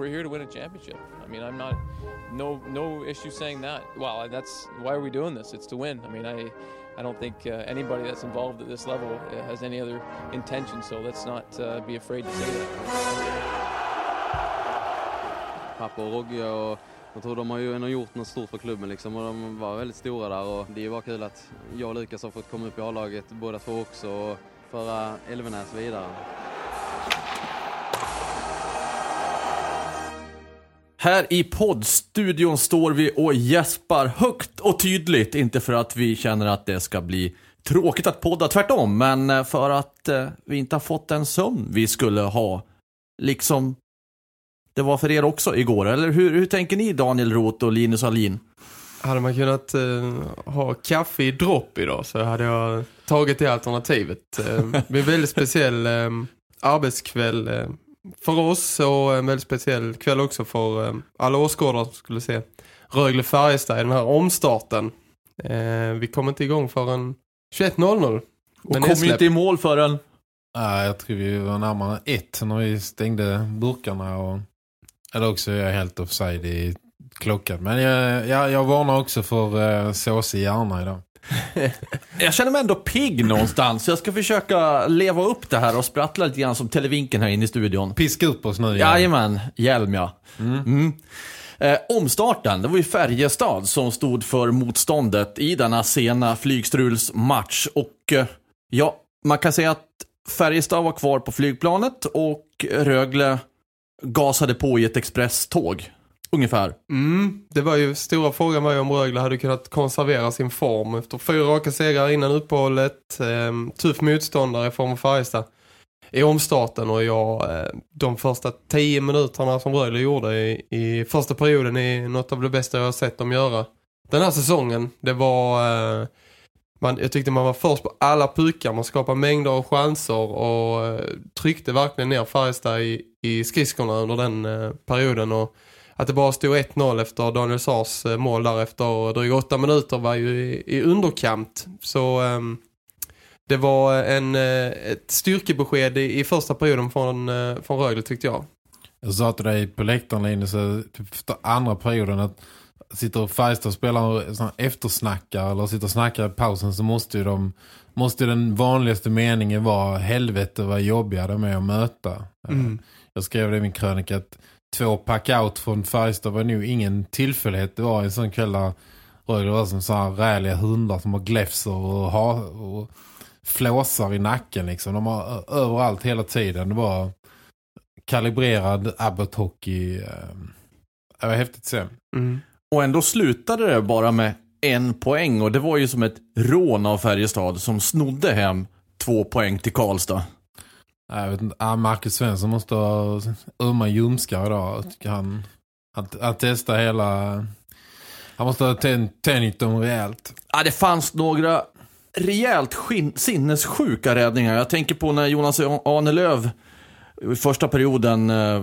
We're here to win a championship. I mean, I'm not no no issue saying that. Well, that's why are we doing this? It's to win. I mean, I I don't think uh, anybody that's involved at this level uh, has any other intention. So let's not uh, be afraid to say that. Pappa och Rogge och jag tror de har ju ändå gjort något stort för klubben liksom och de var väldigt stora där och det är bara kul att jag och Lukas har fått komma upp i A-laget båda två också och föra Elvenäs vidare. Här i poddstudion står vi och gäspar högt och tydligt. Inte för att vi känner att det ska bli tråkigt att podda, tvärtom. Men för att eh, vi inte har fått den sömn vi skulle ha. Liksom det var för er också igår. Eller hur, hur tänker ni Daniel Roth och Linus Alin? Hade man kunnat eh, ha kaffe i dropp idag så hade jag tagit det alternativet. Eh, det blir en väldigt speciell eh, arbetskväll eh, för oss och en väldigt speciell kväll också för eh, alla åskådare som skulle se Rögle-Färjestad i den här omstarten. Eh, vi kommer inte igång förrän 21.00. Och kom ju inte i mål förrän... Nej, jag tror vi var närmare ett när vi stängde burkarna. Och, eller också är jag helt offside i klockan. Men jag, jag, jag varnar också för uh, såsig hjärna idag. Jag känner mig ändå pigg någonstans. Jag ska försöka leva upp det här och sprattla lite grann som televinken här inne i studion. Piska upp oss nu. Igen. Jajamän, hjälm ja. Mm. Mm. Eh, omstarten, det var ju Färjestad som stod för motståndet i denna sena flygstrulsmatch. Och eh, ja, man kan säga att Färjestad var kvar på flygplanet och Rögle gasade på i ett expresståg. Ungefär. Mm, det var ju, stora frågan var ju om Rögle hade kunnat konservera sin form efter fyra raka segrar innan uppehållet. Eh, tuff motståndare i form av Färjestad i omstarten och jag, eh, de första tio minuterna som Rögle gjorde i, i första perioden är något av det bästa jag har sett dem göra. Den här säsongen, det var... Eh, man, jag tyckte man var först på alla pukar. Man skapade mängder av chanser och eh, tryckte verkligen ner Färjestad i, i skridskorna under den eh, perioden. Och att det bara stod 1-0 efter Daniel Sars eh, mål där efter drygt åtta minuter var ju i, i underkant. Så um, det var en, eh, ett styrkebesked i, i första perioden från, uh, från Rögle tyckte jag. Jag sa till dig på läktaren Linus, typ efter andra perioden att sitter Färjestad och spelar eftersnackar eller sitter och snackar i pausen så måste ju de måste den vanligaste meningen vara helvete vad jobbiga de är att möta. Mm. Jag skrev det i min krönika att två pack-out från Färjestad var nog ingen tillfällighet. Det var en sån kväll där Rögle var som så här räliga hundar som har gläfser och, ha, och flåsar i nacken. Liksom. De har överallt hela tiden. Det var kalibrerad Abbott Hockey. Ehm, det var häftigt att se. Mm. Och ändå slutade det bara med en poäng. Och det var ju som ett rån av Färjestad som snodde hem två poäng till Karlstad. Jag vet inte, ah, Marcus Svensson måste ha ömma ljumskar idag. Han, att, att testa hela... Han måste ha tänjt dem rejält. Ja, det fanns några rejält sinnessjuka räddningar. Jag tänker på när Jonas Arnelöv i första perioden eh,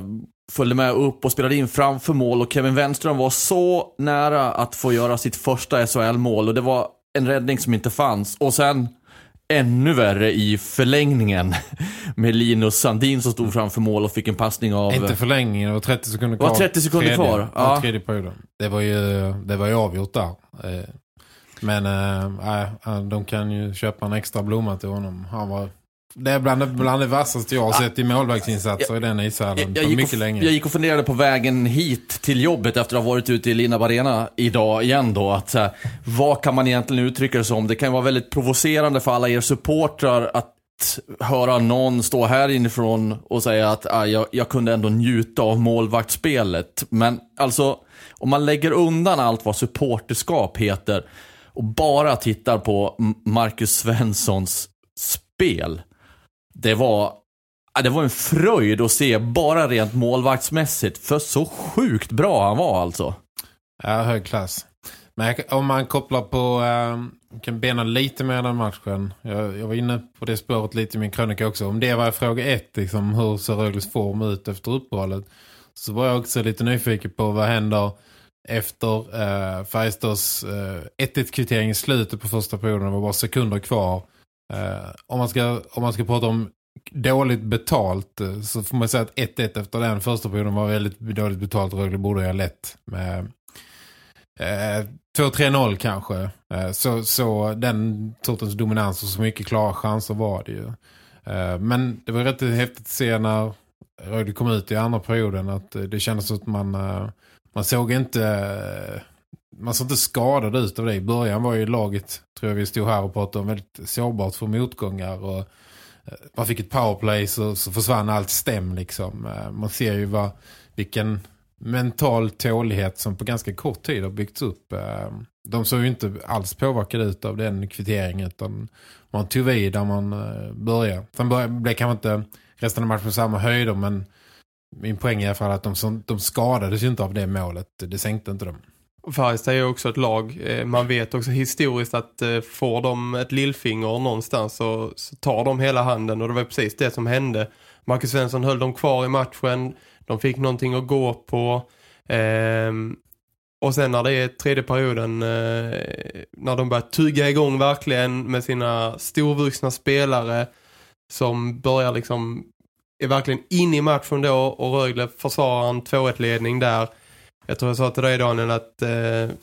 följde med upp och spelade in framför mål och Kevin Wenström var så nära att få göra sitt första SHL-mål och det var en räddning som inte fanns. Och sen ännu värre i förlängningen med Linus Sandin som stod framför mål och fick en passning av... Inte förlängningen, det var 30 sekunder kvar. Det var 30 sekunder tredje, kvar. Ja. Tredje perioden. Det var ju, det var ju avgjort där. Eh, men äh, de kan ju köpa en extra blomma till honom. Han var det är bland, bland det vassaste jag har sett i målvaktsinsatser i den ishallen på mycket och, länge. Jag gick och funderade på vägen hit till jobbet efter att ha varit ute i Lina Arena idag igen då. Att, så här, vad kan man egentligen uttrycka det som? Det kan vara väldigt provocerande för alla er supportrar att höra någon stå här inifrån och säga att ah, jag, jag kunde ändå njuta av målvaktsspelet. Men alltså, om man lägger undan allt vad supporterskap heter och bara tittar på Marcus Svenssons spel det var, det var en fröjd att se bara rent målvaktsmässigt. För så sjukt bra han var alltså. Ja, hög klass. Men om man kopplar på, Um, kan bena lite mer den matchen. Jag, jag var inne på det spåret lite i min krönika också. Om det var fråga ett, liksom, hur ser Rögles form ut efter uppehållet. Så var jag också lite nyfiken på vad händer efter äh, Färjestads eh, 1-1-kvittering i slutet på första perioden. Det var bara sekunder kvar. Eh, om, man ska, om man ska prata om dåligt betalt eh, så får man säga att 1-1 efter den första perioden var väldigt dåligt betalt. Rögle borde ha lätt med eh, 2-3-0 kanske. Eh, så, så den sortens dominans och så mycket klara chanser var det ju. Eh, men det var rätt häftigt att se när Rögle kom ut i andra perioden att eh, det kändes som att man, eh, man såg inte eh, man såg inte skadad ut av det. I början var ju laget, tror jag vi stod här och pratade om, väldigt sårbart för motgångar. Och eh, man fick ett powerplay så, så försvann allt stäm liksom. Eh, man ser ju vad, vilken mental tålighet som på ganska kort tid har byggts upp. Eh, de såg ju inte alls påverkade ut av den kvitteringen utan man tog vid där man började. Sen började, blev kanske inte resten av matchen på samma höjder men min poäng är i alla fall att de, som- de skadades ju inte av det målet. Det sänkte inte dem. Färjestad är också ett lag. Eh, man vet också historiskt att eh, får de ett lillfinger någonstans så, så tar de hela handen och det var precis det som hände. Marcus Svensson höll dem kvar i matchen. De fick någonting att gå på. Ehm, och sen när det är tredje perioden eh, när de börjar tugga igång verkligen med sina storvuxna spelare som börjar liksom är verkligen in i matchen då och Rögle försvarar en 2-1-ledning där. Jag tror jag sa till dig Daniel att eh,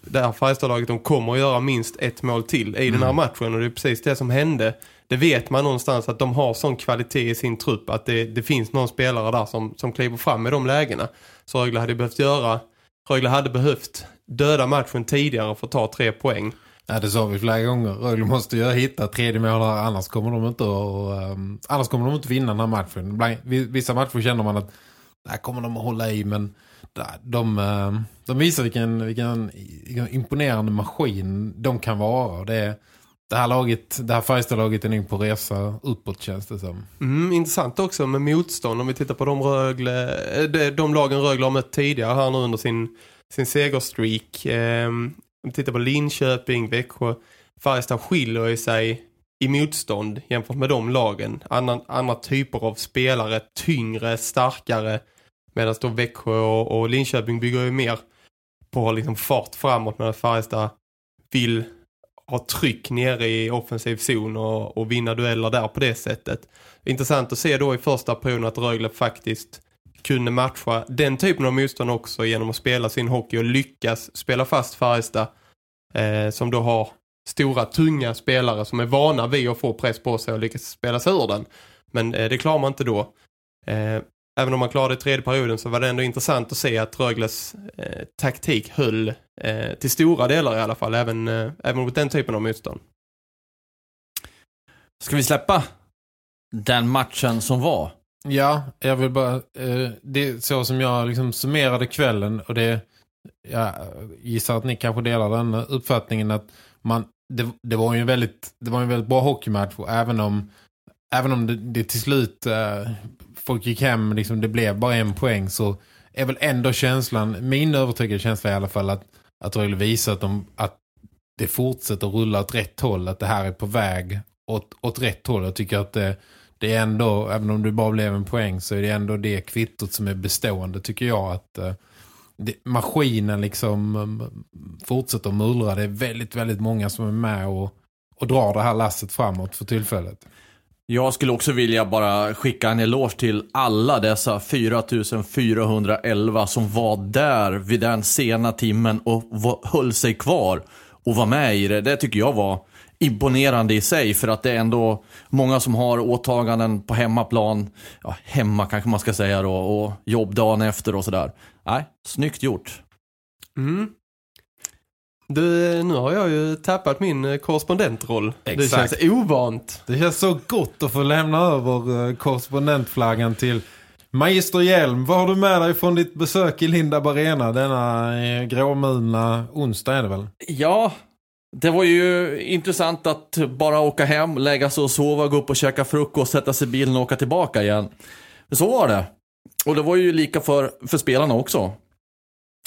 det här Färjestadlaget de kommer att göra minst ett mål till i den här matchen och det är precis det som hände. Det vet man någonstans att de har sån kvalitet i sin trupp att det, det finns någon spelare där som, som kliver fram i de lägena. Så Rögle hade behövt göra, Rögle hade behövt döda matchen tidigare för att ta tre poäng. Ja, det sa vi flera gånger. Rögle måste ju hitta tredje mål annars kommer de inte att, um, annars kommer de inte vinna den här matchen. Vissa matcher känner man att där kommer de att hålla i, men de, eh, de visar vilken, vilken, vilken imponerande maskin de kan vara. Och Det, det här laget, det här Färjestad-laget är nog på resa uppåt känns det som. Mm, intressant också med motstånd om vi tittar på de, Rögle, eh, de, de lagen Rögle har mött tidigare här nu under sin, sin segerstreak. Ehm, om vi tittar på Linköping, Växjö, Färjestad skiljer ju sig i motstånd jämfört med de lagen. Andra, andra typer av spelare, tyngre, starkare. Medan då Växjö och, och Linköping bygger ju mer på liksom fart framåt medan Färjestad vill ha tryck nere i offensiv zon och, och vinna dueller där på det sättet. Intressant att se då i första perioden att Rögle faktiskt kunde matcha den typen av motstånd också genom att spela sin hockey och lyckas spela fast Färjestad eh, som då har stora tunga spelare som är vana vid att få press på sig och lyckas spela sig ur den. Men eh, det klarar man inte då. Eh, även om man klarade i tredje perioden så var det ändå intressant att se att Rögles eh, taktik höll eh, till stora delar i alla fall, även, eh, även mot den typen av motstånd. Ska vi släppa den matchen som var? Ja, jag vill bara... Eh, det är så som jag liksom summerade kvällen och det... Jag gissar att ni kanske delar den uppfattningen att man... Det, det var ju en väldigt, det var en väldigt bra hockeymatch och även om, även om det, det till slut eh, folk gick hem, liksom, det blev bara en poäng så är väl ändå känslan, min övertygade känsla i alla fall att, att Rögle visar att, de, att det fortsätter rulla åt rätt håll, att det här är på väg åt, åt rätt håll. Jag tycker att det, det är ändå, även om det bara blev en poäng så är det ändå det kvittot som är bestående tycker jag att eh, det, maskinen liksom mm, fortsätter mullra. Det är väldigt, väldigt många som är med och, och drar det här lasset framåt för tillfället. Jag skulle också vilja bara skicka en eloge till alla dessa 4411 som var där vid den sena timmen och var, höll sig kvar och var med i det. Det tycker jag var imponerande i sig för att det är ändå många som har åtaganden på hemmaplan, ja, hemma kanske man ska säga då, och jobb dagen efter och sådär. Nej, snyggt gjort. Mm. Du, nu har jag ju tappat min eh, korrespondentroll. Det Exakt. känns ovant. Det känns så gott att få lämna över eh, korrespondentflaggan till Magister Hjelm. Vad har du med dig från ditt besök i Lindab Arena denna eh, gråmulna onsdag är det väl? Ja, Det var ju intressant att bara åka hem, lägga sig och sova, gå upp och käka frukost, sätta sig i bilen och åka tillbaka igen. Så var det. Och det var ju lika för, för spelarna också.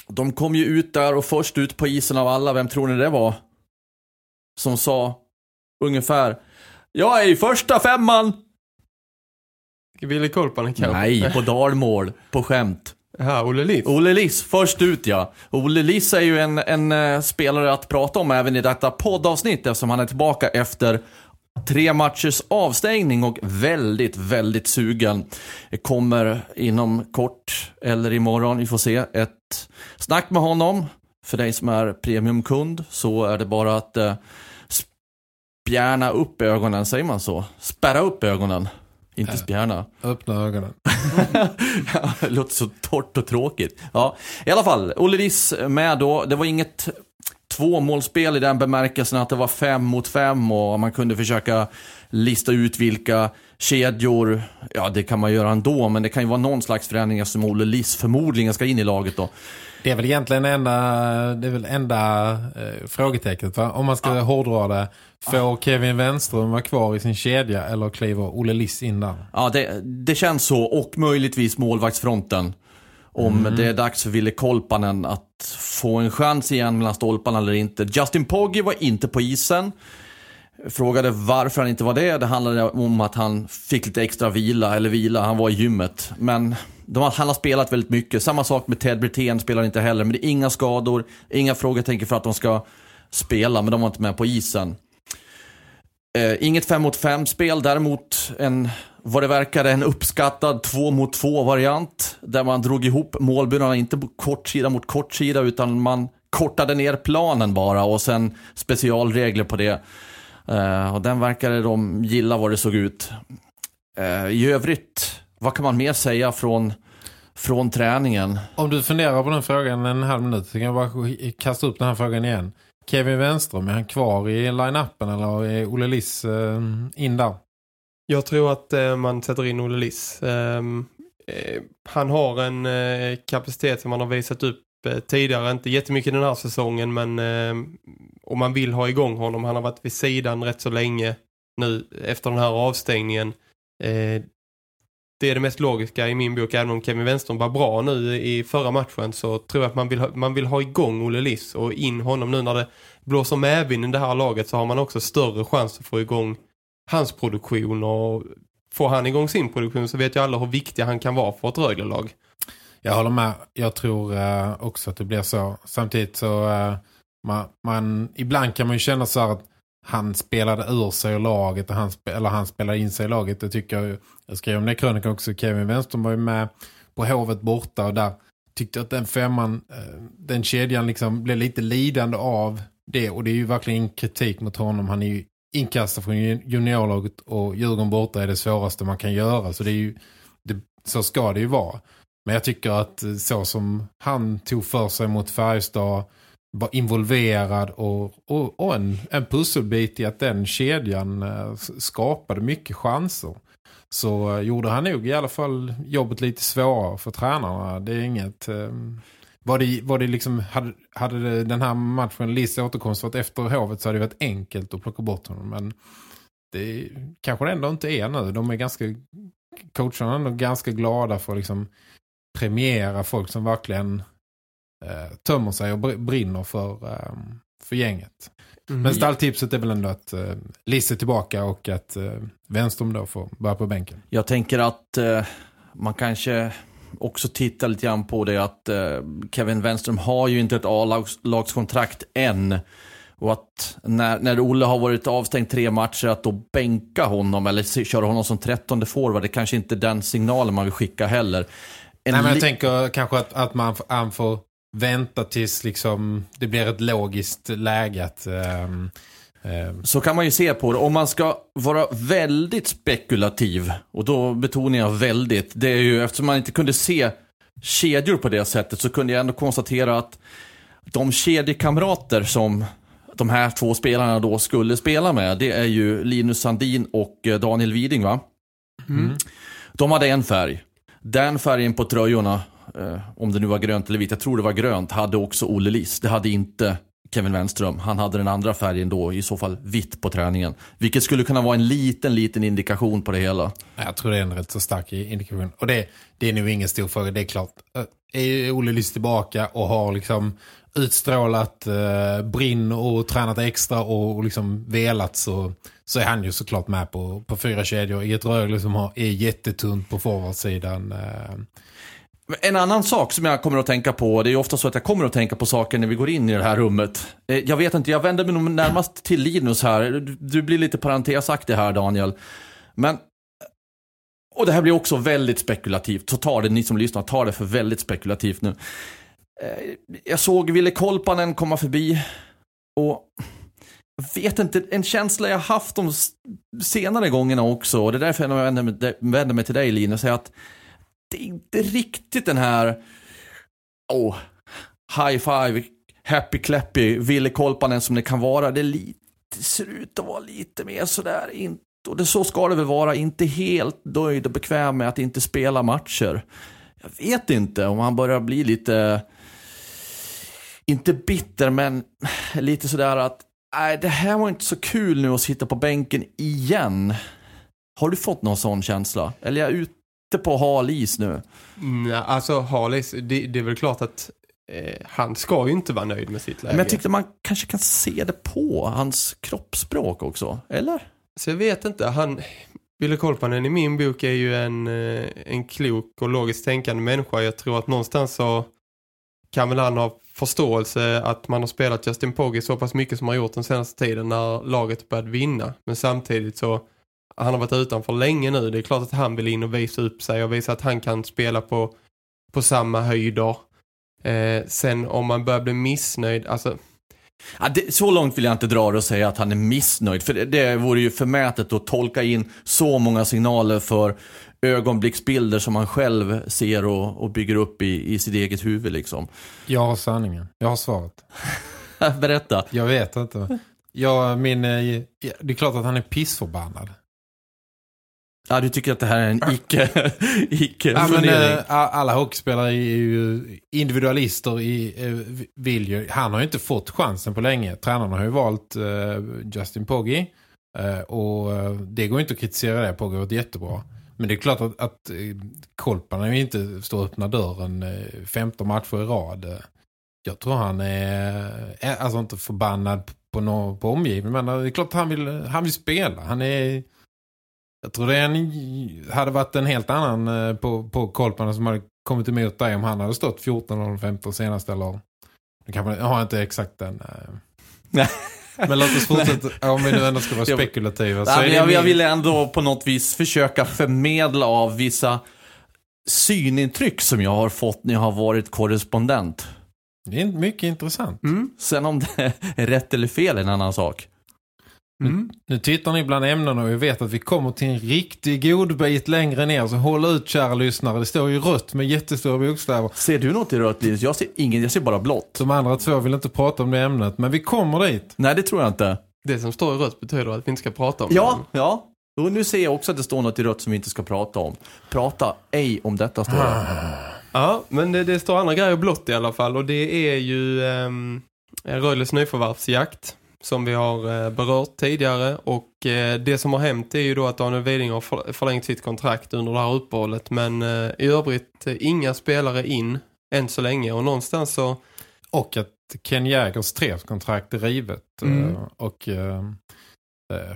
De kom ju ut där och först ut på isen av alla, vem tror ni det var? Som sa ungefär Jag är i första femman! Ville Kolpanen kanske? Nej, på dalmål, på skämt. Ja, Olle Liss. Olle Liss, först ut ja. Olle Liss är ju en, en eh, spelare att prata om även i detta poddavsnitt eftersom han är tillbaka efter tre matchers avstängning och väldigt, väldigt sugen. Det kommer inom kort, eller imorgon, vi får se, ett snack med honom. För dig som är premiumkund så är det bara att eh, spjärna upp ögonen, säger man så? Spärra upp ögonen. Inte Ja. spjärna. Öppna ögonen. Ja, det låter så torrt och tråkigt. Ja, i alla fall, Olle Liss med då. Det var inget tvåmålsspel i den bemärkelsen att det var fem mot fem och man kunde försöka lista ut vilka kedjor, ja det kan man göra ändå, men det kan ju vara någon slags förändring som Olle Liss förmodligen ska in i laget då. Det är väl egentligen enda, det är väl enda eh, frågetecknet va? Om man ska hårdra det. Får Kevin Wenström vara kvar i sin kedja eller kliver Olle Liss in där? Ja, det, det känns så och möjligtvis målvaktsfronten. Om det är dags för Ville Kolpanen att få en chans igen mellan stolparna eller inte. Justin Pogge var inte på isen. Frågade varför han inte var det. Det handlade om att han fick lite extra vila, eller vila, han var i gymmet. Men de, han har spelat väldigt mycket. Samma sak med Ted Brithén, spelar inte heller. Men det är inga skador, inga frågetecken för att de ska spela, men de var inte med på isen. Eh, inget 5 mot 5 spel, däremot en, vad det verkade, en uppskattad 2 mot 2 variant. Där man drog ihop målburarna, inte på kortsida mot kortsida. utan man kortade ner planen bara och sen specialregler på det. Uh, och den verkade de gilla vad det såg ut. Uh, I övrigt, vad kan man mer säga från, från träningen? Om du funderar på den frågan en halv minut så kan jag bara kasta upp den här frågan igen. Kevin Wenström, är han kvar i line-upen eller är Olle Liss uh, in där? Jag tror att eh, man sätter in Olle Liss. Ehm, eh, han har en eh, kapacitet som han har visat upp eh, tidigare. Inte jättemycket den här säsongen men eh, om man vill ha igång honom. Han har varit vid sidan rätt så länge nu efter den här avstängningen. Eh, det är det mest logiska i min bok. Även om Kevin Wenström var bra nu i förra matchen så tror jag att man vill ha, man vill ha igång Olle Liss och in honom nu när det blåser medvind i det här laget så har man också större chans att få igång hans produktion och får han igång sin produktion så vet ju alla hur viktig han kan vara för ett Rögle-lag. Jag håller med. Jag tror eh, också att det blir så. Samtidigt så eh, man, man, ibland kan man ju känna så här att han spelade ur sig i laget han, spe, eller han spelade in sig i laget. Det tycker jag, jag skrev om det i krönikan också. Kevin Wenström var ju med på hovet borta och där tyckte att den femman, eh, den kedjan liksom blev lite lidande av det. Och det är ju verkligen kritik mot honom. Han är ju inkastad från juniorlaget och Djurgården borta är det svåraste man kan göra. Så det är ju, det, så ska det ju vara. Men jag tycker att eh, så som han tog för sig mot Färjestad var involverad och, och, och en, en pusselbit i att den kedjan eh, skapade mycket chanser. Så eh, gjorde han nog i alla fall jobbet lite svårare för tränarna. Det är inget... Ehm, var det, var det liksom, hade, hade det, den här matchen Liss återkomst varit efter hovet så hade det varit enkelt att plocka bort honom. Men det kanske det ändå inte är nu. De är ganska, coacherna är ändå ganska glada för att liksom premiera folk som verkligen eh, tömmer sig och br- brinner för, eh, för gänget. Men stalltipset är väl ändå att eh, Liss är tillbaka och att eh, Wenström då får börja på bänken. Jag tänker att eh, man kanske också tittar lite grann på det att eh, Kevin Wenström har ju inte ett A-lagskontrakt än. Och att när, när Olle har varit avstängd tre matcher att då bänka honom eller köra honom som trettonde forward, det kanske inte är den signalen man vill skicka heller. En Nej, men jag tänker kanske att, att man, han får vänta tills liksom, det blir ett logiskt läge att... ehm, Så kan man ju se på det. Om man ska vara väldigt spekulativ, och då betonar jag väldigt, det är ju eftersom man inte kunde se kedjor på det sättet så kunde jag ändå konstatera att de kedjekamrater som de här två spelarna då skulle spela med, det är ju Linus Sandin och eh, Daniel Widing va? De hade en färg. Den färgen på tröjorna, eh, om det nu var grönt eller vitt, jag tror det var grönt, hade också Olle Liss. Det hade inte Kevin Wenström. Han hade den andra färgen då, i så fall vitt på träningen. Vilket skulle kunna vara en liten, liten indikation på det hela. Jag tror det är en rätt så stark indikation. Och det, det är nog ingen stor fråga, det är klart. Är Olle Lyss tillbaka och har liksom utstrålat eh, brinn och tränat extra och, och liksom velat så, så är han ju såklart med på, på fyra kedjor i ett Rögle som har, är jättetunt på forwardsidan. Eh. En annan sak som jag kommer att tänka på, det är ju ofta så att jag kommer att tänka på saker när vi går in i det här rummet. Eh, jag vet inte, jag vänder mig nog närmast till Linus här. Du, blir lite parentesaktig här Daniel. Men och det här blir också väldigt spekulativt. Så ta det, ni som lyssnar, ta det för väldigt spekulativt nu. Eh, jag såg Ville Kolpanen komma förbi. Och jag vet inte, en känsla jag haft de senare gångerna också. Och det är därför jag vänder mig, vänder mig till dig Linus. Är att det är inte riktigt den här oh, high five, happy clappy, Ville Kolpanen som det kan vara. Det, lite, det ser ut att vara lite mer sådär, inte och det, så ska det väl vara, inte helt nöjd och bekväm med att inte spela matcher. Jag vet inte om han börjar bli lite, inte bitter, men lite sådär att nej, det här var inte så kul nu att sitta på bänken igen. Har du fått någon sån känsla? Eller är jag ute på hal is nu? Nej, alltså hal is, det, det är väl klart att eh, han ska ju inte vara nöjd med sitt läge. Men jag tyckte man kanske kan se det på hans kroppsspråk också, eller? Så jag vet inte, han... Ville Kolpanen i min bok är ju en, eh, en klok och logiskt tänkande människa. Jag tror att någonstans så kan väl han ha förståelse att man har spelat Justin Pogge så pass mycket som man har gjort den senaste tiden när laget började vinna. Men samtidigt så han har varit utanför länge nu. Det är klart att han vill in och visa upp sig och visa att han kan spela på, på samma höjder. Eh, sen om man börjar bli missnöjd, alltså Ja, det, så långt vill jag inte dra det och säga att han är missnöjd. För det, det vore ju förmätet att tolka in så många signaler för ögonblicksbilder som han själv ser och, och bygger upp i, i sitt eget huvud. Liksom. Jag har sanningen. Jag har svaret. Berätta. Jag vet inte. Jag, min, eh, det är klart att han är pissförbannad. Ja, du tycker att det här är en icke, icke ja, men, äh, Alla hockeyspelare är ju individualister i äh, vill ju. Han har ju inte fått chansen på länge. Tränarna har ju valt äh, Justin Poggi. Och det går inte att kritisera det. Poggi har varit jättebra. Men det är klart att, att Kolparna ju inte står och öppnar dörren 15 matcher i rad. Jag tror han är, är alltså inte förbannad på, no, på omgivningen. Men det är klart att han vill, han vill spela. Han är jag tror det en, hade varit en helt annan eh, på, på Kolparna som hade kommit emot dig om han hade stått 14 eller 15 senaste eller nu kan man, jag har inte exakt den. Eh. Men låt oss fortsätta, om vi nu ändå ska vara spekulativa. Så ja, jag, jag vill ändå på något vis försöka förmedla av vissa synintryck som jag har fått när jag har varit korrespondent. Det är mycket intressant. Mm. Sen om det är rätt eller fel är en annan sak. Mm. Nu tittar ni bland ämnena och vi vet att vi kommer till en riktig god bit längre ner. Så håll ut kära lyssnare. Det står ju rött med jättestora bokstäver. Ser du något i rött Linus? Jag ser ingen, jag ser bara blått. De andra två vill inte prata om det ämnet. Men vi kommer dit. Nej, det tror jag inte. Det som står i rött betyder att vi inte ska prata om ja, det. Ja, och nu ser jag också att det står något i rött som vi inte ska prata om. Prata ej om detta står det. Ja, men det, det, står andra grejer blått i alla fall. Och det är ju um, Röjles nyförvärvsjakt som vi har eh, berört tidigare och eh, det som har hänt är ju då att Daniel Widing har förlängt sitt kontrakt under det här uppehållet men eh, i övrigt inga spelare in än så länge och någonstans så... Och att Ken Jägers treårskontrakt är rivet mm. och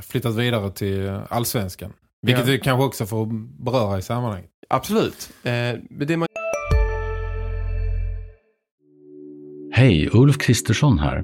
flyttat vidare till allsvenskan. Vilket ja. vi kanske också får beröra i sammanhanget. Absolut. det man... Hej, Ulf Kristersson här.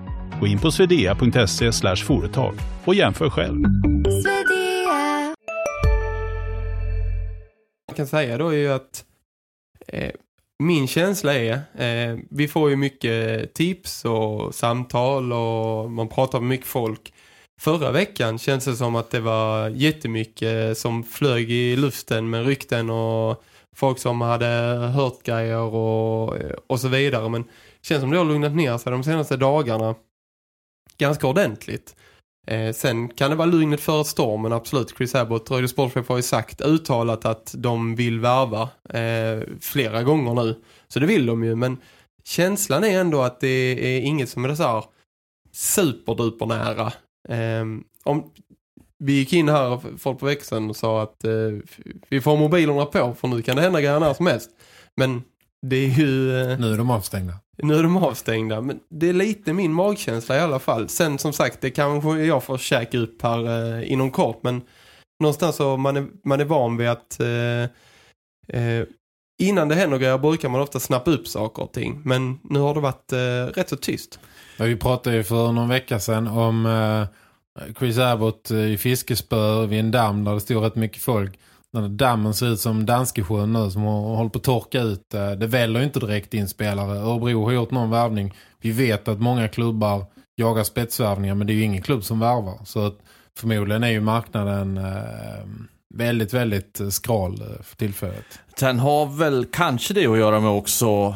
Gå in på swedea.se företag och jämför själv. Man kan säga då är ju att eh, min känsla är, eh, vi får ju mycket tips och samtal och man pratar med mycket folk. Förra veckan känns det som att det var jättemycket som flög i luften med rykten och folk som hade hört grejer och, och så vidare. Men det känns som det har lugnat ner sig de senaste dagarna ganska ordentligt. Eh, sen kan det vara lugnet före stormen, absolut. Chris Abbott, Röjde Sportchef har ju sagt, uttalat att de vill värva eh, flera gånger nu. Så det vill de ju, men känslan är ändå att det är inget som är så här superduper nära. Eh, om, vi gick in här för på växeln och sa att eh, vi får mobilerna på för nu kan det hända grejer när som helst. Men det är ju... Eh, nu är de avstängda. Nu är de avstängda, men det är lite min magkänsla i alla fall. Sen som sagt, det kanske jag får käka upp här eh, inom kort, men någonstans så man är, man är van vid att eh, eh, innan det händer grejer brukar man ofta snappa upp saker och ting. Men nu har det varit eh, rätt så tyst. Ja, vi pratade ju för någon vecka sedan om eh, Chris Abbott i fiskespö vid en damm där det stod rätt mycket folk när dammen ser ut som Danskesjön nu som håller på att torka ut. Eh, det väller inte direkt in spelare. Örebro har gjort någon värvning. Vi vet att många klubbar jagar spetsvärvningar men det är ju ingen klubb som värvar. Så att förmodligen är ju marknaden eh, väldigt, väldigt skral eh, för tillfället. Den har väl kanske det att göra med också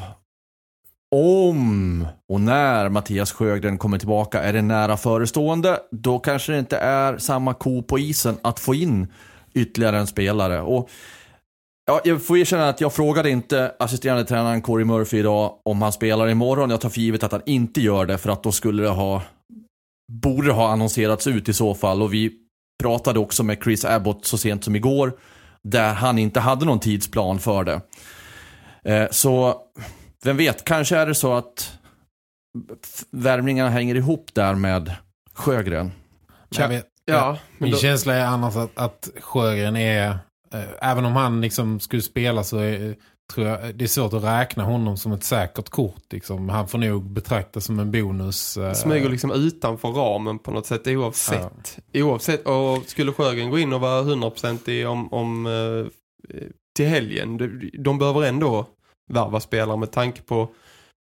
om och när Mattias Sjögren kommer tillbaka är det nära förestående. Då kanske det inte är samma ko på isen att få in ytterligare en spelare. Och Ja, jag får erkänna att jag frågade inte assisterande tränaren Corey Murphy idag om han spelar imorgon. Jag tar för givet att han inte gör det för att då skulle det ha borde det ha annonserats ut i så fall och vi pratade också med Chris Abbott så sent som igår där han inte hade någon tidsplan för det. Eh, så vem vet, kanske är det så att värmningarna hänger ihop där med Sjögren. Jag vet, Ja, Min då... känsla är annars att, att Sjögren är, äh, även om han liksom skulle spela så är, tror jag det är svårt att räkna honom som ett säkert kort. Liksom. Han får nog betraktas som en bonus. Äh... Smyger liksom utanför ramen på något sätt oavsett. Ja. Oavsett, och skulle Sjögren gå in och vara 100% om, om äh, till helgen, de, de behöver ändå värva spelare med tanke på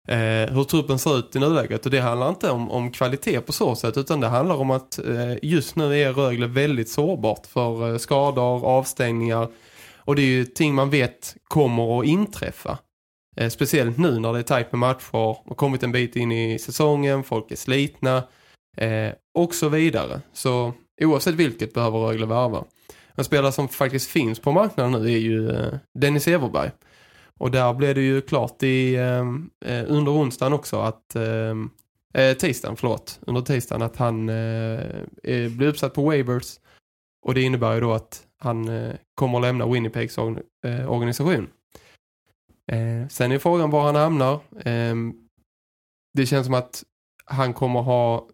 eh, hur truppen ser ut i nuläget. Och det handlar inte om, om kvalitet på så sätt utan det handlar om att eh, just nu är Rögle väldigt sårbart för eh, skador, avstängningar. Och det är ju ting man vet kommer att inträffa. Eh, speciellt nu när det är tajt med matcher och kommit en bit in i säsongen, folk är slitna eh, och så vidare. Så oavsett vilket behöver Rögle värva. En spelare som faktiskt finns på marknaden nu är ju eh, Dennis Everberg. Och där blev det ju klart i, ehm, eh, under onsdagen också att ehm, eh, tisdagen, förlåt, under tisdagen att han eh, blev blir uppsatt på waivers och det innebär ju då att han eh, kommer att lämna Winnipegs or eh, organisation. Eh, sen är frågan var han hamnar. Ehm, det känns som att han kommer ha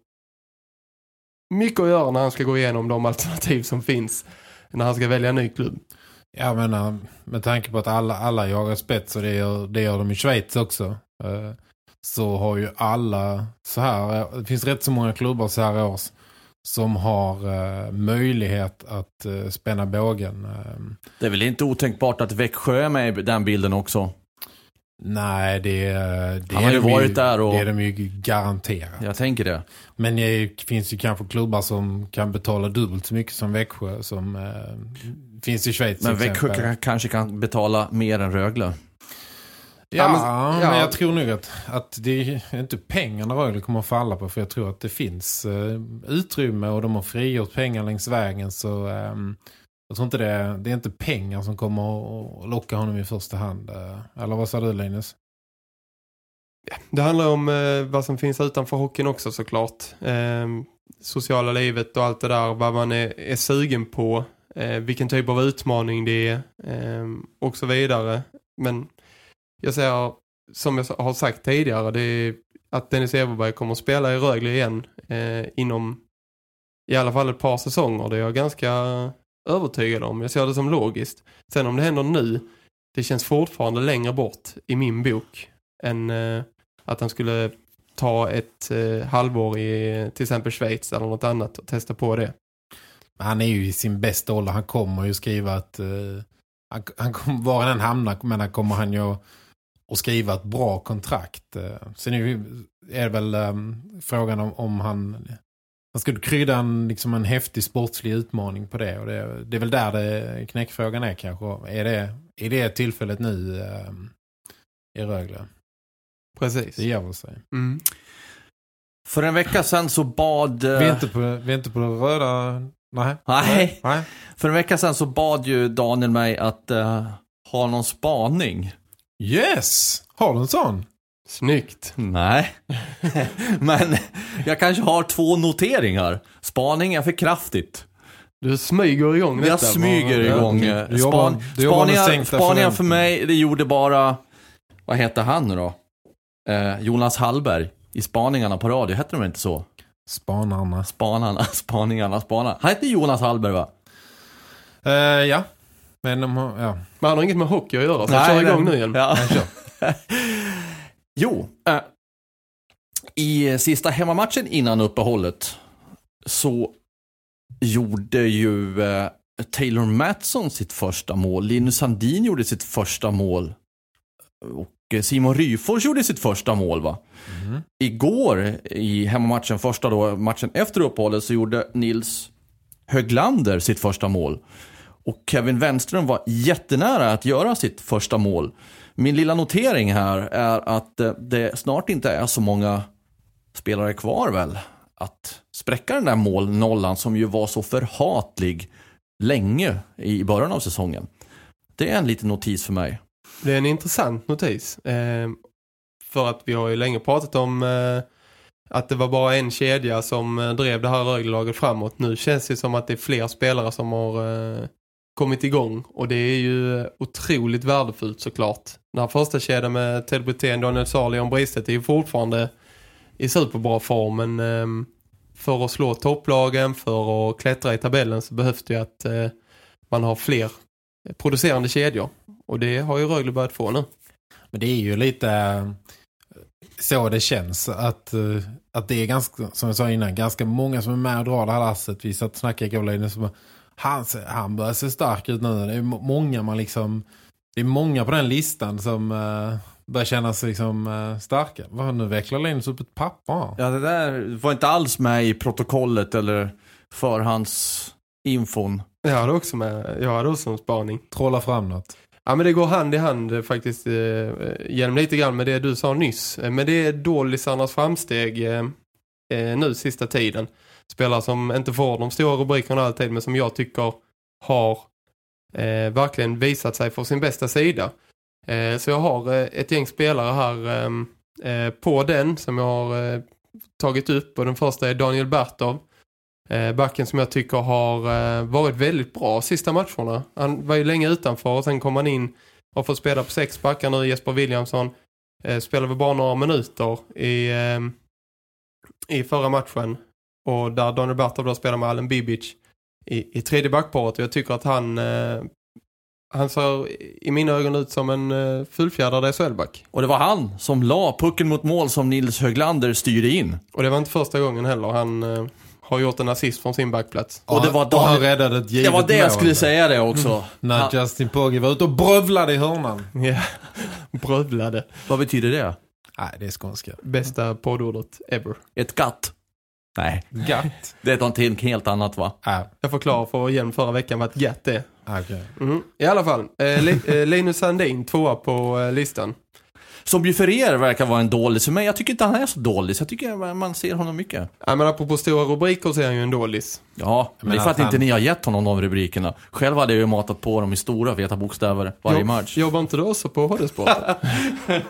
mycket att göra när han ska gå igenom de alternativ som finns när han ska välja en ny klubb. Jag menar, med tanke på att alla, alla jagar spets och det gör, det gör de i Schweiz också. Eh, så har ju alla så här, det finns rätt så många klubbar så här års som har möjlighet att spänna bågen. Uh, det är väl inte otänkbart att Växjö är med i den bilden också? Nej, det, det Han har ju varit ju, där och... Det är de ju garanterat. Jag tänker det. Men det finns ju kanske klubbar som kan betala dubbelt så mycket som Växjö som finns i Schweiz. Men Växjö kanske kan betala mer än Rögle. Ja, men, ja, men jag tror nog att, att det är inte pengarna Rögle kommer att falla på. För jag tror att det finns uh, utrymme och de har frigjort pengar längs vägen. Så um, jag tror inte det, det är inte pengar som kommer att locka honom i första hand. Uh, eller vad sa du Linus? Det handlar om uh, vad som finns utanför hockeyn också såklart. Uh, sociala livet och allt det där. Vad man är, är sugen på eh, vilken typ av utmaning det är eh, och så vidare. Men jag säger, som jag har sagt tidigare, det är att Dennis Everberg kommer att spela i Rögle igen eh, inom i alla fall ett par säsonger. Det är jag ganska övertygad om. Jag ser det som logiskt. Sen om det händer nu, det känns fortfarande längre bort i min bok än eh, att han skulle ta ett eh, halvår i till exempel Schweiz eller något annat och testa på det. Han är ju i sin bästa ålder. Han kommer ju skriva att uh, han, han kommer, var han hamnar men han kommer han ju och skriva ett bra kontrakt. Eh, Sen är det, är det väl um, frågan om, om han, han skulle krydda en, liksom en häftig sportslig utmaning på det. Och det, det är väl där det, knäckfrågan är kanske. Är det, är det tillfället nu um, i Rögle? Precis. Det gör väl sig. Mm. För en vecka sedan så bad... eh, Vi är inte på, vi är inte på det röda... Nej. Nej. Nej. För en vecka sedan så bad ju Daniel mig att eh, ha någon spaning. Yes! Har du en sån? Snyggt. Nej. Men jag kanske har två noteringar. Spaning är för kraftigt. Du smyger igång detta. Jag smyger igång. eh, Du jobbar- Span, du spaningar spaningar för mig, det gjorde bara... Vad heter han nu då? Eh, Jonas Hallberg. I spaningarna på radio, hette de inte så? Spanarna. Spanarna, spaningarna, spanarna. Han hette Jonas Hallberg va? Eh, ja. Men de har, ja. Men han har inget med hockey att göra, så kör igång nu igen. Ja. jo, eh, i sista hemmamatchen innan uppehållet så gjorde ju eh, Taylor Mattsson sitt första mål. Linus Sandin gjorde sitt första mål. Och Eh, Simon Ryfors gjorde sitt första mål va? Igår i hemmamatchen, första då, matchen efter uppehållet så gjorde Nils Höglander sitt första mål. Och Kevin Wenström var jättenära att göra sitt första mål. Min lilla notering här är att eh, det snart inte är så många spelare kvar väl att spräcka den där målnollan som ju var så förhatlig länge i början av säsongen. Det är en liten notis för mig. Det är en intressant notis. Eh, för att vi har ju länge pratat om eh, att det var bara en kedja som eh, drev det här Rögle-laget framåt. Nu känns det som att det är fler spelare som har eh, kommit igång. Och det är ju eh, otroligt värdefullt såklart. Den här första kedjan med Ted Brithén, Daniel Sarli och Bristet är ju fortfarande i superbra form. Men eh, för att slå topplagen, för att klättra i tabellen så behövs det ju att eh, man har fler producerande kedjor. Och det har ju Rögle börjat få nu. Men det är ju lite eh, så det känns att, eh, att det är ganska, som jag sa innan, ganska många som är med och drar det här lasset. Vi satt och snackade igår lite som han, han börjar se stark ut nu. Det är må- många man liksom det är många på den listan som uh, börjar känna sig liksom uh, starka. Vad nu vecklar Linus upp ett papper? Ja, det där var inte alls med i protokollet eller förhandsinfon. Jag hade också med, jag hade också en spaning. Trolla fram något. Ja men det går hand i hand eh, faktiskt eh, eh, genom lite grann med det du sa nyss. Eh, men det är dålisarnas framsteg eh, nu sista tiden. Spelare som inte får de stora rubrikerna alltid men som jag tycker har eh, verkligen visat sig för sin bästa sida. Eh, så jag har eh, ett gäng spelare här ehm, eh, på den som jag har eh, tagit upp och den första är Daniel Bertov. Eh, backen som jag tycker har eh, varit väldigt bra sista matcherna. Han var ju länge utanför och sen kom han in och får spela på sex backar nu. Jesper Williamson eh, spelade väl bara några minuter i, i förra matchen. Och där Daniel Bertov då spelar med Allen Bibic i, i tredje backparet. Och jag tycker att han, han ser i mina ögon ut som en eh, fullfjädrad SHL-back. Och det var han som la pucken mot mål som Nils Höglander styrde in. Och det var inte första gången heller. Han har gjort en assist från sin backplats. Och det var och han räddade ett Det givet var det jag skulle säga det också. När Han, Justin Pogge var ute och brövlade i hörnan. Ja, brövlade. vad betyder det? Nej, det är skånska. Bästa poddordet ever. Ett gatt? Nej, Gatt. det är någonting helt annat va? ah, Jag förklarar för igen förra veckan vad ett gatt är. okej. Mhm. I alla fall, eh, eh, Linus Sandin, tvåa på eh, listan. Som ju för er verkar vara en dålig, men jag tycker inte han är så dålig. Så jag tycker man- man ser honom mycket. Ja, men apropå stora rubriker så är han ju en dålis. Ja, men det är för att att inte han- ni har gett honom de rubrikerna. Själv hade jag ju matat på dem i stora feta bokstäver varje Jobb- match. Jobbar inte du också på HD-sporten?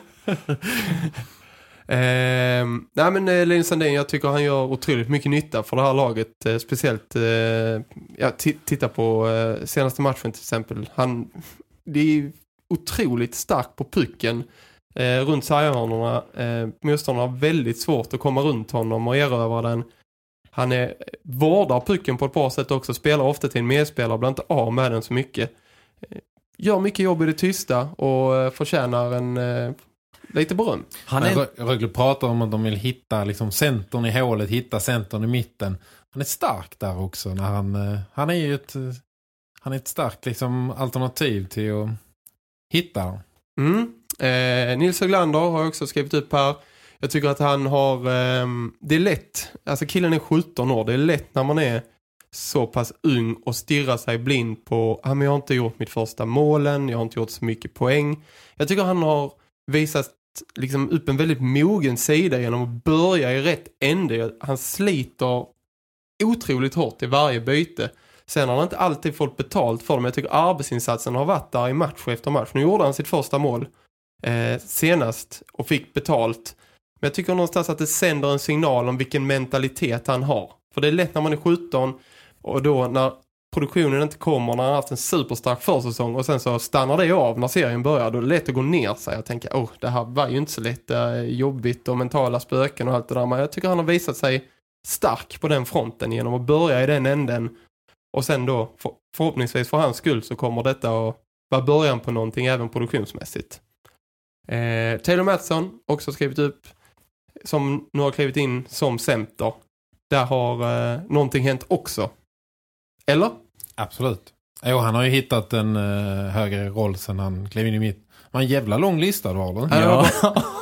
Ehm, nej men eh, Linus Sandin, jag tycker han gör otroligt mycket nytta för det här laget. Eh, speciellt, eh, ja, ti- titta på eh, senaste matchen till exempel. Han, det är otroligt stark på pucken eh, runt sarghörnorna. Eh, motståndarna har väldigt svårt att komma runt honom och erövra den. Han är, vårdar pucken på ett bra sätt också. Spelar ofta till en medspelare, blir inte av med den så mycket. Eh, Gör mycket jobb i det tysta och eh, förtjänar en eh, lite beröm. Han är, Rö- Rögle pratar om att de vill hitta liksom centern i hålet, hitta centern i mitten. Han är stark där också. När han, eh, han är ju ett, eh, han är ett starkt liksom, alternativ till att hitta dem. Mm. Eh, Nils Höglander har jag också skrivit upp här. Jag tycker att han har... Eh, det är lätt. Alltså killen är 17 år. Det är lätt när man är så pass ung och stirrar sig blind på ah, men jag har inte gjort mitt första målen. Jag har inte gjort så mycket poäng. Jag tycker han har visat liksom upp en väldigt mogen sida genom att börja i rätt ände. Han sliter otroligt hårt i varje byte. Sen har han inte alltid fått betalt för dem. jag tycker arbetsinsatsen har varit där i match efter match. Nu gjorde han sitt första mål eh, senast och fick betalt. Men jag tycker någonstans att det sänder en signal om vilken mentalitet han har. För det är lätt när man är 17 och då när produktionen inte kommer när han har haft en superstark försäsong och sen så stannar det av när serien börjar. Då är det lätt att gå ner sig och tänka, åh det här var ju inte så lätt, jobbigt och mentala spöken och allt det där. Men jag tycker han har visat sig stark på den fronten genom att börja i den änden och sen då förhoppningsvis för hans skull så kommer detta att vara början på någonting även produktionsmässigt. Eh, Taylor Mattsson också skrivit upp som nu har klivit in som center. Där har eh, någonting hänt också. Eller? Absolut. Jo, han har ju hittat en uh, högre roll sen han klev in i mitt. Man en jävla lång lista du har då. Ja.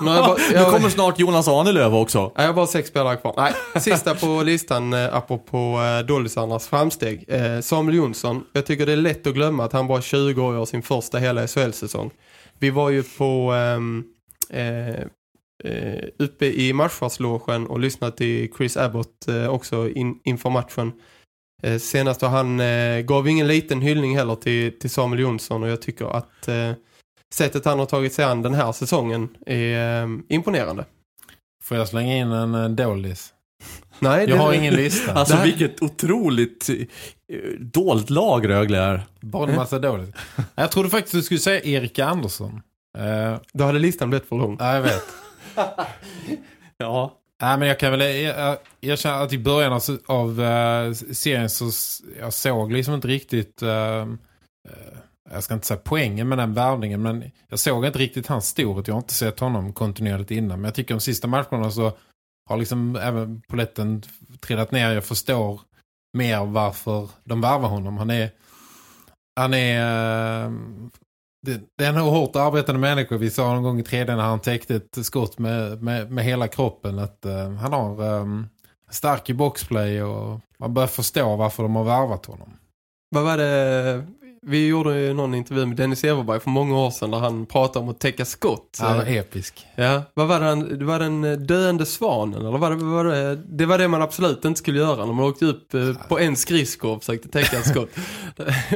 Nu har jag bara, Nu kommer snart Jonas Arnelöv också. Jag har bara sex spelare kvar. Nej, sista på listan eh, apropå eh, Dollisarnas framsteg. Eh, Samuel Jonsson. Jag tycker det är lätt att glömma att han bara 20 år gör sin första hela SHL-säsong. Vi var ju på ehm, eh, eh, uppe i matchvarslogen och lyssnade till Chris Abbott eh, också in, inför matchen. Eh, senast och han eh, gav ingen liten hyllning heller till, till Samuel Jonsson och jag tycker att eh, sättet han har tagit sig an den här säsongen är ehm, imponerande. Får jag slänga in en uh, Nej, Jag har ingen lista. Alltså Det här- vilket otroligt eh, dolt lag Rögle är. Bara en massa dollis. Jag trodde faktiskt du skulle säga Erika Andersson. Uh, Då hade listan blivit för lång. ja, jag vet. Ja. Nej, men jag kan väl er- erkänna att i början av, av eh, serien så jag såg liksom inte riktigt jag ska inte säga poängen med den värvningen men jag såg inte riktigt hans storhet. Jag har inte sett honom kontinuerligt innan men jag tycker de sista matcherna så har liksom även poletten trillat ner. Jag förstår mer varför de värvar honom. Han är han är eh, det, det är en hårt arbetande människa. Vi sa någon gång i tredje när han täckte ett skott med, med, med hela kroppen att uh, han har um, stark i boxplay och man börjar förstå varför de har värvat honom. Vad var det? Vi gjorde ju någon intervju med Dennis Everberg för många år sedan där han pratade om att täcka skott. Han var episk. Ja, vad var det? han- Det var den döende svanen eller var det, var det? Det var det man absolut inte skulle göra när man åkte upp eh, på en skridsko och försökte täcka ett skott.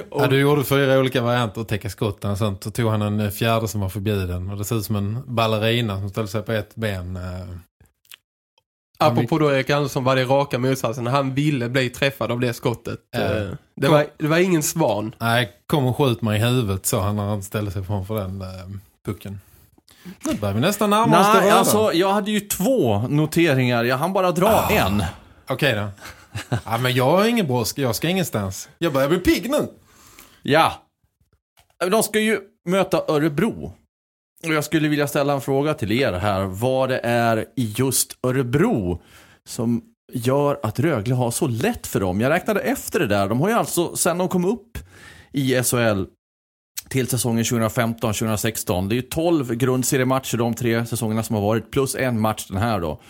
och, Ja, du gjorde fyra olika varianter att täcka skotten och sånt. Så tog han en eh, fjärde som var förbjuden. Och det ser ut som en ballerina som ställde sig på ett ben. Apropå då Erik Andersson var det raka motsatsen. Han ville bli träffad av det skottet. Eh, Det, var, det var ingen svan. Nej, kom och skjut mig i huvudet sa han när han ställde sig framför den eh, pucken. Nu börjar vi nästan närma oss Nej, alltså jag hade ju två noteringar. Jag hann bara dra en. Okej då. ja, men jag har ingen brådska, jag ska ingenstans. Jag börjar bli pigg nu. Ja. De ska ju möta Örebro. Och jag skulle vilja ställa en fråga till er här. Vad det är i just Örebro som gör att Rögle har så lätt för dem. Jag räknade efter det där. De har ju alltså, sen de kom upp i SHL till säsongen 2015-2016. Det är ju 12 grundseriematcher de tre säsongerna som har varit. Plus en match den här då.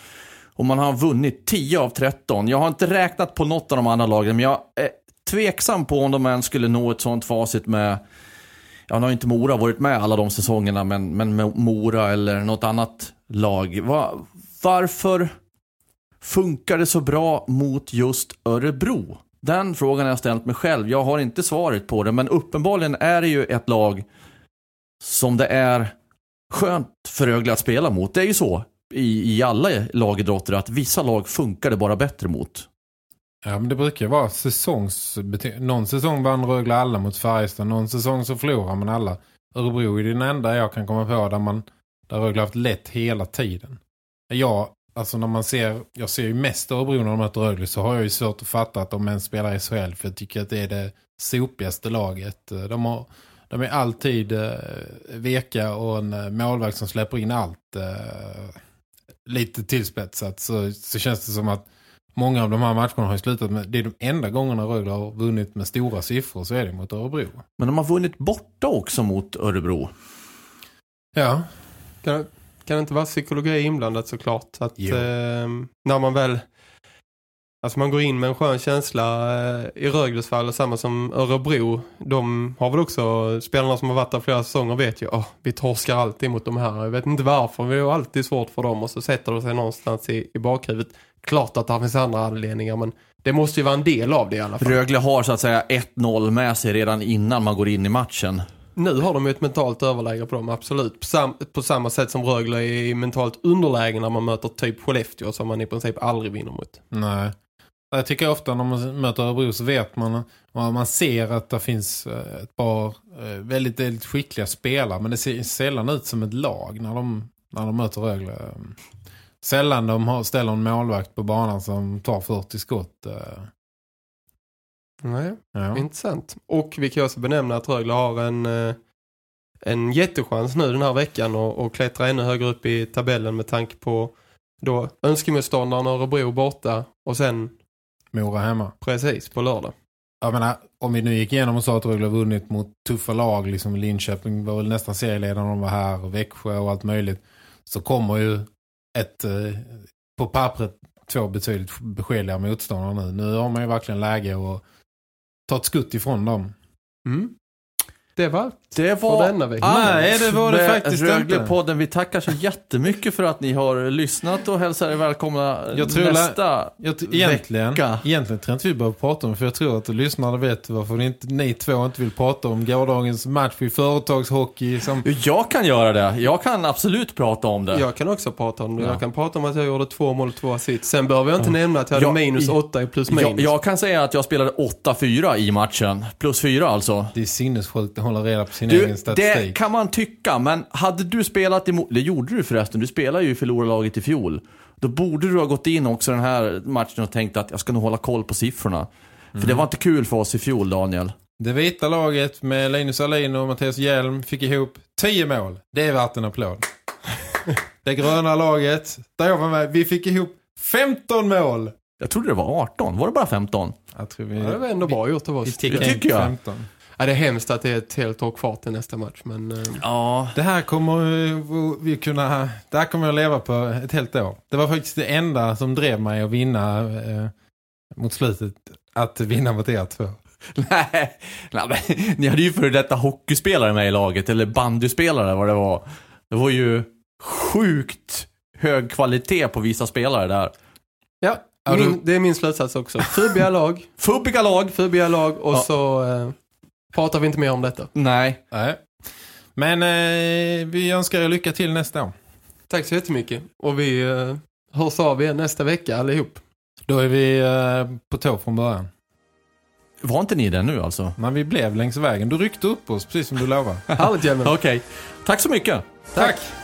Och man har vunnit 10 av 13. Jag har inte räknat på något av de andra lagen, men jag är tveksam på om de än skulle nå ett sånt facit med Ja, nu har inte Mora varit med alla de säsongerna, men, men med Mora eller något annat lag. Va, varför funkar det så bra mot just Örebro? Den frågan har jag ställt mig själv. Jag har inte svaret på det, men uppenbarligen är det ju ett lag som det är skönt för Rögle att spela mot. Det är ju så i, i alla lagidrotter att vissa lag funkar det bara bättre mot. Ja, men det brukar vara säsongs... Någon säsong vann Rögle alla mot Färjestad. Någon säsong så förlorar man alla. Örebro är den enda jag kan komma på där man där Rögle har haft lätt hela tiden. Jag, alltså när man ser... Jag ser ju mest Örebro när de möter Rögle så har jag ju svårt att fatta att de ens spelar i SHL. För jag tycker att det är det sopigaste laget. De, har, de är alltid eh, veka och en eh, målvakt som släpper in allt. Eh, lite tillspetsat så, så känns det som att Många av de här matcherna har ju slutat med, det är de enda gångerna Rögle har vunnit med stora siffror så är det mot Örebro. Men de har vunnit borta också mot Örebro. Ja, Kan, kan det inte vara psykologi inblandat såklart? Att eh, när man väl Alltså man går in med en skön känsla eh, i Rögles fall samma som Örebro. De har väl också, spelarna som har varit där flera säsonger vet ju, oh, vi torskar alltid mot de här. Jag vet inte varför, vi har alltid svårt för dem och så sätter det sig någonstans i, i bakhuvudet. Klart att det finns andra anledningar men det måste ju vara en del av det i alla fall. Rögle har så att säga 1-0 med sig redan innan man går in i matchen. Nu har de ju ett mentalt överläge på dem, absolut. På, sam på samma sätt som Rögle är i mentalt underläge när man möter typ Skellefteå som man i princip aldrig vinner mot. Nej. Jag tycker ofta när man möter Örebro så vet man, man ser att det finns eh, ett par eh, väldigt, väldigt skickliga spelare. Men det ser sällan ut som ett lag när de, när de möter Rögle. Sällan de har, ställer en målvakt på banan som tar 40 skott. eh. Nej, Ja. intressant. Och vi kan också benämna att Rögle har en, eh, en jättechans nu den här veckan och, och klättra ännu högre upp i tabellen med tanke på då önskemotståndaren Örebro borta och sen Mora hemma. precis på lördag. Jag menar, om vi nu gick igenom och sa att Rögle vunnit mot tuffa lag, liksom Linköping var väl nästan serieledaren de var här, och Växjö och allt möjligt, så kommer ju ett, eh, på pappret, två betydligt beskedliga motståndare nu. Nu har man ju verkligen läge att ta ett skutt ifrån dem. Mm. Det var allt Det för denna vecka. Nej, det var det med faktiskt inte. Röglepodden. Vi tackar så jättemycket för att ni har lyssnat och hälsar er välkomna Jag tror nästa Jag egentligen, vecka. egentligen tror jag inte vi behöver prata om för jag tror att lyssnarna vet varför ni, inte, ni två inte vill prata om gårdagens match i företagshockey som Jag kan göra det. Jag kan absolut prata om det. Jag kan också prata om det. Ja. Jag kan prata om att jag gjorde två mål och två assist. Sen behöver jag inte nämna att jag hade Ja, minus åtta i plus minus. Jag, jag kan säga att jag spelade 8-4 i matchen. Plus 4 alltså. det är sinnessjukt hålla reda på sin egen Du, statistik. det kan man tycka, men hade du spelat emot, det gjorde du förresten, du spelade ju i förlorarlaget i fjol. Då borde du ha gått in också den här matchen och tänkt att jag ska nog hålla koll på siffrorna. För Mm. det var inte kul för oss i fjol, Daniel. Det vita laget med Linus Alin och Mattias Hjelm fick ihop 10 mål. Det är värt en applåd. det gröna laget, där jag var med, vi fick ihop 15 mål. Jag trodde det var 18, var det bara 15? Jag tror vi, Ja, det var ändå bra gjort av oss. Det tycker jag. 15. Ja, det är hemskt att det är ett helt år kvar till nästa match. Men eh, Ja. Det här kommer vi kunna, det här kommer jag leva på ett helt år. Det var faktiskt det enda som drev mig att vinna eh, mot slutet, att vinna mot er två. Nej, nej men, ni hade ju före detta hockeyspelare med i laget, eller bandyspelare vad det var. Det var ju sjukt hög kvalitet på vissa spelare där. ja, min, det är min slutsats också. Fubbiga lag, Fubbiga lag. fubbiga lag och Ja. så eh, pratar vi inte mer om detta. Nej. Nej. Men eh, vi önskar er lycka till nästa år. Tack så jättemycket. Och vi eh, hörs av igen nästa vecka allihop. Då är vi eh, på tå från början. Var inte ni det nu alltså? Men vi blev längs vägen. Du ryckte upp oss, precis som du lovade. Härligt. Okej. Tack så mycket. Tack! Hej,